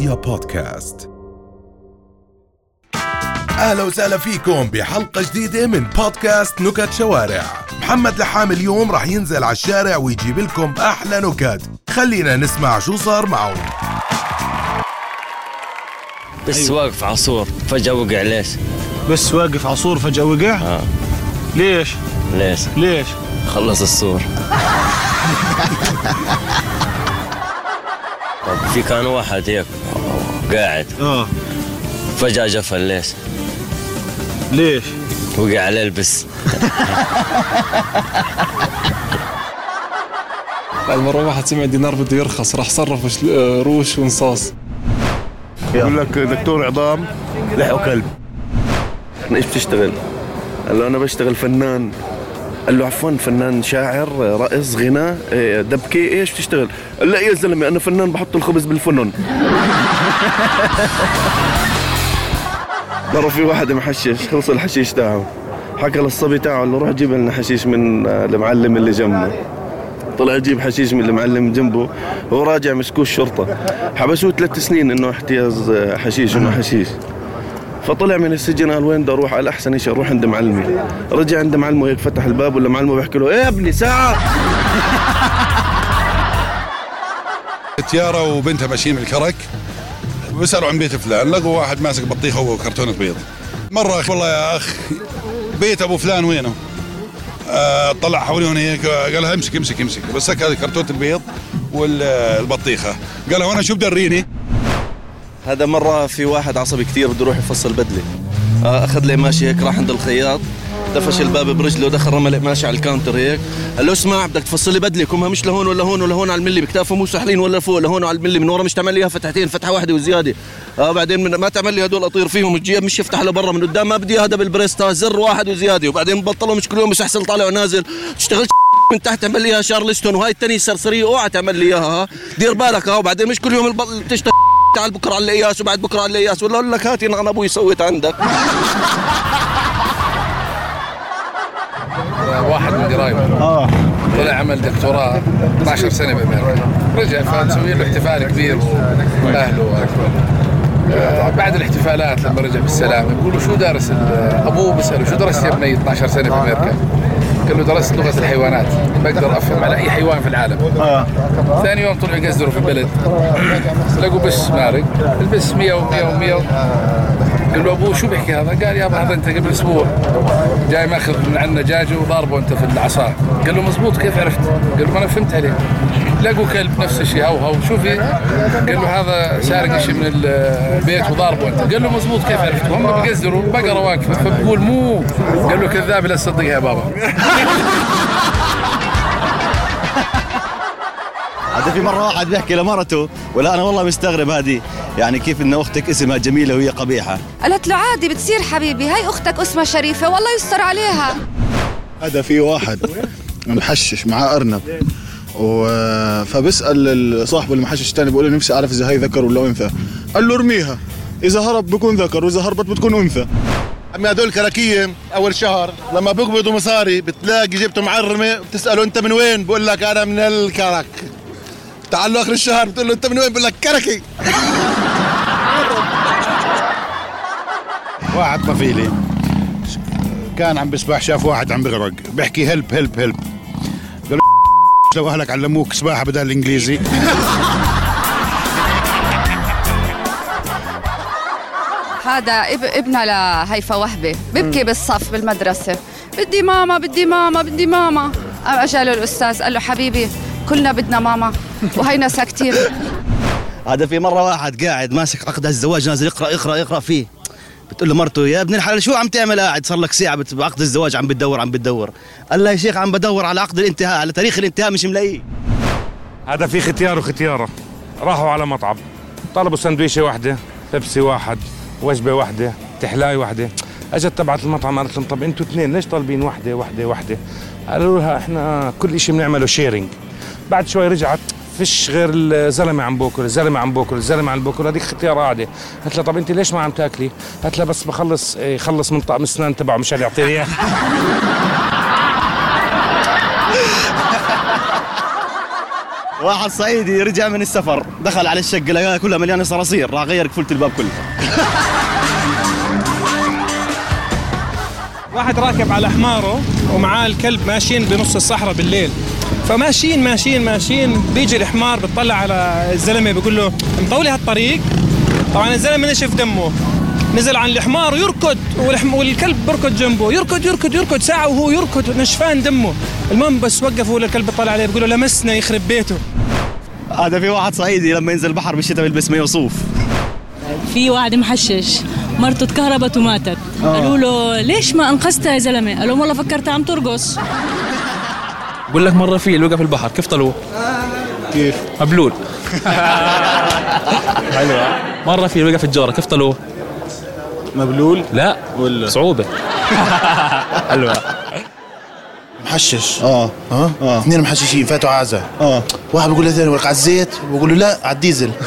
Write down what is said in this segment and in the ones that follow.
رؤيا بودكاست. أهلا وسهلا فيكم بحلقة جديدة من بودكاست نكت شوارع. محمد لحام اليوم راح ينزل على الشارع ويجيب لكم أحلى نكت. خلينا نسمع شو صار معه بس واقف عصور فجأة وقع ليش؟ بس واقف عصور فجأة وقع؟ آه. ليش؟ ليش؟ ليش؟ خلص السور في كان واحد هيك قاعد. آه. فجأة جفل ليش؟ ليش؟ وقع عليه البس. بعد مرة واحد سمع دينار بده يرخص راح صرف آه، روش ونصاص. يقول لك دكتور عظام لحقه كلب. إيش بتشتغل؟ قال له أنا بشتغل فنان. قال له عفوا فنان شاعر رقص غنى إيه، دبكة إيش بتشتغل؟ قال لا يا زلمة أنا فنان بحط الخبز بالفنن مرة في واحد محشش خلص الحشيش تاعه. حكى للصبي تاعه قال له روح جيب لنا حشيش من آه، المعلم اللي جنبنا طلع يجيب حشيش من المعلم جنبه هو راجع مسكوه الشرطة حبسوه ثلاث سنين إنه احتياز آه، حشيش إنه حشيش. فطلع من السجن قال وين بدي أروح؟ على أحسن شيء أروح عند معلمي. رجع عند معلمه هيك فتح الباب ولا معلمه بيحكي له إيه ابني ساعة. تيارة وبنتها ماشيين بالكرك بيسألوا عن بيت فلان لقوا واحد ماسك بطيخة وكرتونة بيض. أخ والله يا أخ بيت أبو فلان وينه؟ آه طلع حواليهم هيك قال لها امسك امسك امسك. بس هذه كرتونة البيض والبطيخة. قال لها وأنا شو بدريني هذا مرة في واحد عصبي كثير بده يروح يفصل بدلة. آه، أخذ لي ماشي هيك راح عند الخياط دفش الباب برجله دخل رمى ماشي على الكاونتر هيك. قال له اسمع بدك تفصل لي بدلة كمها مش لهون ولا هون ولا هون على الملي بكتافه مو سحلين ولا فوق لهون على الملي من ورا مش تعمل لي إياها فتحتين فتحة واحدة وزيادة. آه بعدين من ما تعمل لي هدول أطير فيهم الجيب مش يفتح لبرا من قدام ما بدي هذا بالبريستا زر واحد وزيادة. وبعدين بطلوا مش كل يوم مش أحسن طالع ونازل. تشتغل من تحت تعمل لي إياها شارلستون وهاي الثانية السرسريه أوعى تعمل لي إياها ها. دير بالك ها. وبعدين مش كل يوم البطل تشتغل تعال بكرة على الاياس وبعد بكرة على الاياس ولا أقول لك هاتي أنا أبوي سويت عندك. واحد من قرايبي آه. طلع عمل دكتوراه 12 سنة بامريكا رجع فنسوي له احتفال كبير وأهله آه، بعد الاحتفالات لما رجع بالسلامة بيقولوا شو دارس أبوه بيساله شو درست يا بني 12 سنة في له درست لغة الحيوانات. بقدر أفهم على أي حيوان في العالم. آه. ثاني يوم طلعوا يقزروا في البلد. لقوا بس مارق. البس 100 و100 و100 قال له ابوه شو بيحكي هذا؟ قال يابا هذا أنت قبل أسبوع جاي ماخذ من عندنا دجاجه وضاربه أنت في العصا. قال له مزبوط كيف عرفت؟ قال له ما أنا فهمت عليه. لقوا كلب نفس الشيء هو هو شوفي قال له هذا سارق شيء من البيت وضاربه أنت. قال له مزبوط كيف عرفت؟ هم بيقزروا بقره واقفه فبقول مو. قال له كذاب لا تصدقها يا بابا. هذا في مرة واحد بيحكي لمرته ولا أنا والله مستغرب هذه. يعني كيف إن أختك اسمها جميلة وهي قبيحة. قالت له عادي بتصير حبيبي هاي أختك اسمها شريفة والله يستر عليها. هذا في واحد محشش معاه أرنب. و... فبسأل صاحبه المحشش الثاني بيقول له نفسي أعرف إذا هي ذكر ولا أنثى. قال له ارميها. إذا هرب بكون ذكر وإذا هربت بتكون أنثى. عمي هدول كراكية أول شهر لما بيقبضوا مصاري بتلاقي جبته معرمة بتسأله أنت من وين؟ بقول لك أنا من الكرك تعال له آخر الشهر بتقول له أنت من وين؟ بقول لك كركي واحد طفيلي. كان عم بسبح شاف واحد عم بغرق. بيحكي هلب هلب هلب. لو أهلك علموك سباحة بدل الإنجليزي. هذا اب ابنها لهيفا وهبة. ببكي بالصف بالمدرسة. بدي ماما بدي ماما بدي ماما. قام اجى له الأستاذ قال له حبيبي كلنا بدنا ماما. وهينا ساكتين. هذا في مرة واحد قاعد ماسك عقد الزواج نازل يقرأ يقرأ يقرأ فيه. بتقول له مرته يا ابن الحلال شو عم تعمل قاعد؟ صار لك ساعة بت- بعقد الزواج عم بتدور عم بتدور. قال له يا شيخ عم بدور على عقد الانتهاء على تاريخ الانتهاء مش ملاقيه. هذا في ختيار وختيارة. راحوا على مطعم طلبوا سندويشة واحدة بيبسي واحد وجبة واحدة تحلاي واحدة. أجت تبعت المطعم قالت لهم طب أنتوا اثنين ليش طالبين واحدة واحدة واحدة؟ قالوا لها إحنا كل شيء بنعمله شيرنج بعد شوي رجعت فيش غير الزلمة عم باكل الزلمة عم باكل الزلمة عم باكل هذيك ختيار قاعدة قالت لها طب انت ليش ما عم تأكلي؟ قالت لها بس بخلص إيه، يخلص من طقم الاسنان تبعه مشان يعطيني إياه. واحد صعيدي رجع من السفر دخل على الشقة لقاها كلها مليانة صراصير راح غير قفلت الباب كله. واحد راكب على حماره ومعاه الكلب ماشيين بنص الصحراء بالليل. فماشيين ماشيين ماشيين. بيجي الحمار بتطلع على الزلمة بيقول له مطولي هالطريق؟ طبعا الزلمة نشف دمه. نزل عن الحمار يركض والحم... والكلب بركض جنبه. يركض يركض يركض ساعة وهو يركض نشفان دمه. المهم بس وقفوا الكلب طلع عليه بيقول له لمسنا يخرب بيته. هذا في واحد صعيدي لما ينزل البحر بالشتاء بيلبس مايو صوف في واحد محشش. مرته تكهربت وماتت. آه. قالوا له ليش ما انقذتها يا زلمة؟ قال لهم والله فكرتها عم ترقص. بقول لك مرة فيل وقع في البحر كيف طلعوه؟ كيف؟ مبلول حلوة مرة فيل وقع في الجرة كيف طلعوه؟ مبلول؟ لا بصعوبة حلوة محشش آه آه اثنين محششين فاتوا عزا آه واحد بيقول للثاني ورق على الزيت بقول له لا على الديزل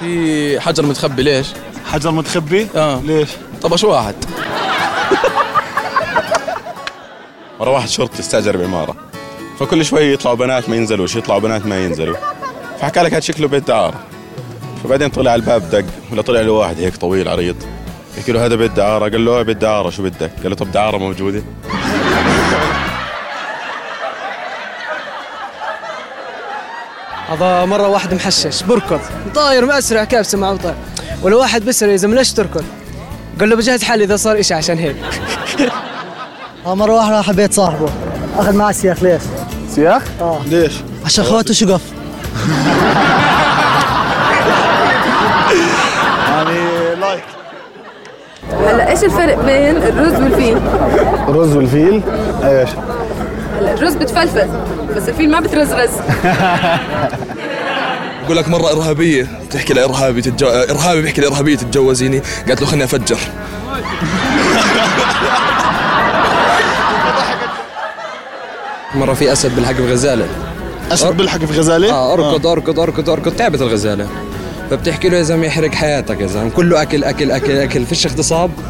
في حجر متخبي ليش؟ حجر متخبي؟ آه ليش؟ طبش واحد مرة واحد شرطي استأجر بعمارة. فكل شوي يطلعوا بنات ما ينزلوش يطلعوا بنات ما ينزلوا. فحكى لك هاد شكله بيت دعارة فبعدين طلع الباب دق ولا طلع له واحد هيك طويل عريض. يحكي له هذا بيت دعارة قال له "آه، بيت دعارة شو بدك؟ قال له طب دعارة موجودة. هذا مرة واحد محشش بركض طاير مأسرع كابسة مع طاير. ولا واحد بيسأل يا زلمة ليش تركض؟ قال له بجهز حالي إذا صار إشي عشان هيك. مرة واحد راح بيت صاحبه أخذ معه سياخ ليش؟ سياخ؟ آه ليش؟ عشان خواته شقف يعني like هلا إيش الفرق بين الرز والفيل؟ الرز والفيل إيش؟ هلا الرز بتفلفل بس الفيل ما بترزرز بقول لك مرة إرهابية تحكي لإرهابي تتجو... إرهابي بيحكي لإرهابية تتجوزيني قالت له خليني أفجر مرة في أسد بيلحق بغزالة أسد بيلحق في غزالة؟ آه أركض أركض أركض أركض تعبت الغزالة فبتحكي له يا زلمة يحرق حياتك يا زلمة كله أكل أكل أكل أكل فيش اغتصاب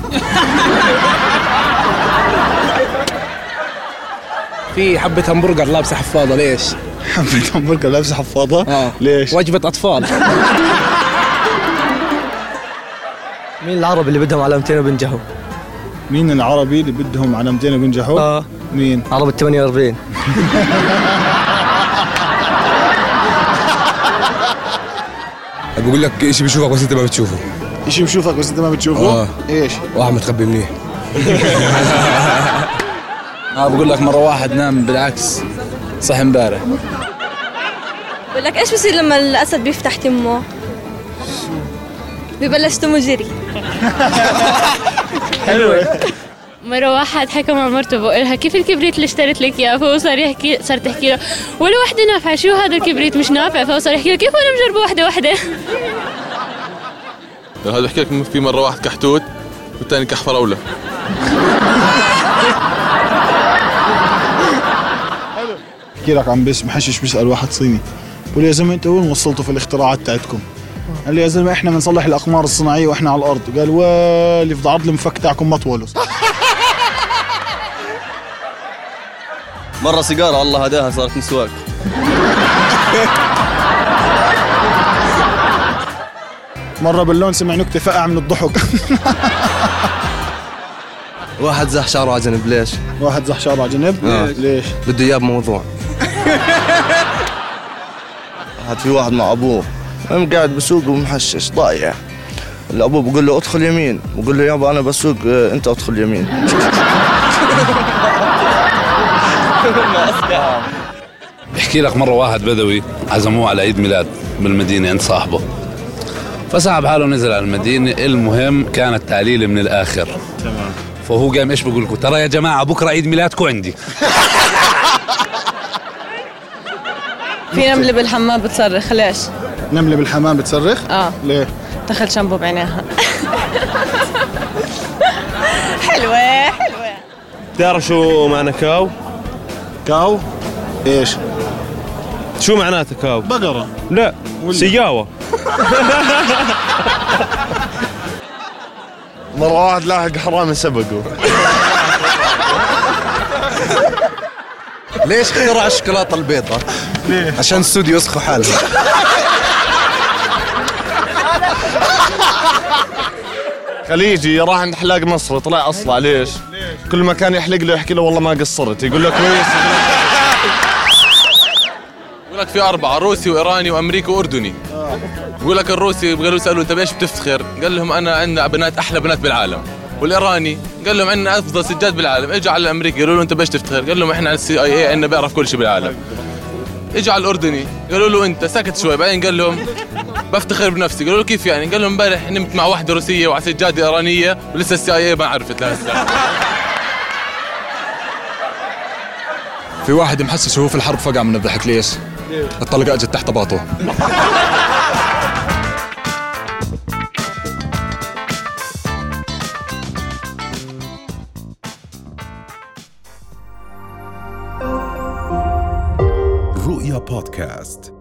في حبة همبرجر لابسة حفاضة ليش؟ حبة همبرجر لابسة حفاضة؟ آه ليش؟ وجبة أطفال مين العرب اللي بدهم علامتين وبنجحوا؟ مين العربي اللي بدهم علامتين وبنجحوا؟ آه مين؟ عرب ال 48 بقول لك شيء بيشوفك بس أنت ما بتشوفه شيء بشوفك بس انت ما بتشوفه؟ آه. إيش؟ واحد متخبي منيح آه بقول لك مرة واحد نام بالعكس صحي امبارح بقول لك إيش بصير لما الأسد بيفتح تمه؟ ببلش تمه جري حلوة مرة واحد حكى مع مرته بقول لها كيف الكبريت اللي اشتريت لك اياه فهو صار يحكي صار تحكي له ولا وحدة نافعة شو هذا الكبريت؟ مش نافع. فهو صار يحكي له كيف أنا مجربة وحدة وحدة؟ هذا بحكي لك في مرة واحد كحتوت والثاني كح فراولة أحكي لك عم بس محشش بيسأل واحد صيني. بقول يا زلمة أنتوا وين وصلتوا في الاختراعات تاعتكم؟ قال لي يا زلمة إحنا بنصلح الأقمار الصناعية وإحنا على الأرض. قال واللي في عرض المفك تاعكم مطوله مرة سيجارة الله هداها صارت مسواك. مرة باللون سمع نكته فقع من الضحك. واحد زح شعره على جنب ليش؟ واحد زح شعره على جنب؟ آه. ليش؟ بده إياه بموضوع. هاد في واحد مع أبوه. قام قاعد بسوق ومحشش ضايع. الابو بقول له أدخل يمين. بقول له يابا أنا بسوق آه، أنت أدخل يمين. بحكي لك مرة واحد بدوي عزموه على عيد ميلاد بالمدينة عند صاحبه فسحب حاله ونزل على المدينة المهم كانت تعليلة من الآخر تمام فهو قام إيش بقول لكم ترى يا جماعة بكرة عيد ميلادكم عندي في نملة بالحمام بتصرخ ليش؟ نملة بالحمام بتصرخ؟ آه ليه؟ دخل شامبو بعينيها حلوة حلوة تعرف شو معنى كاو؟ كاو؟ إيش؟ شو معناته كاو؟ بقرة لا سياوة مرة واحد لاحق حرامي سبقه ليش اخترع الشوكولاتة البيضاء؟ ليه؟ عشان السود يوسخوا حالهم خليجي راح عند حلاق مصر طلع أصلع ليش؟ كل ما كان يحلق له يحكي له والله ما قصرت يقول له كويس يقول لك في أربعة روسي وإيراني وأمريكي وأردني يقول لك الروسي قالوا يسألوا أنت بإيش بتفتخر؟ قال لهم أنا عندنا بنات أحلى بنات بالعالم والإيراني قال لهم عندنا أفضل سجاد بالعالم إجوا على الأمريكي قالوا له أنت بإيش تفتخر؟ قال لهم إحنا على السي أي إي عندنا بيعرف كل شيء بالعالم اجوا على الأردني قالوا له أنت سكت شوي بعدين قال لهم بفتخر بنفسي قالوا له كيف يعني؟ قال لهم امبارح نمت مع واحدة روسية وعلى سجادة إيرانية ولسه السي أي إي ما عرفت لهسه في واحد محسس وهو في الحرب فقع من الضحك ليش؟ الطلقة أجت تحت باطه رؤيا بودكاست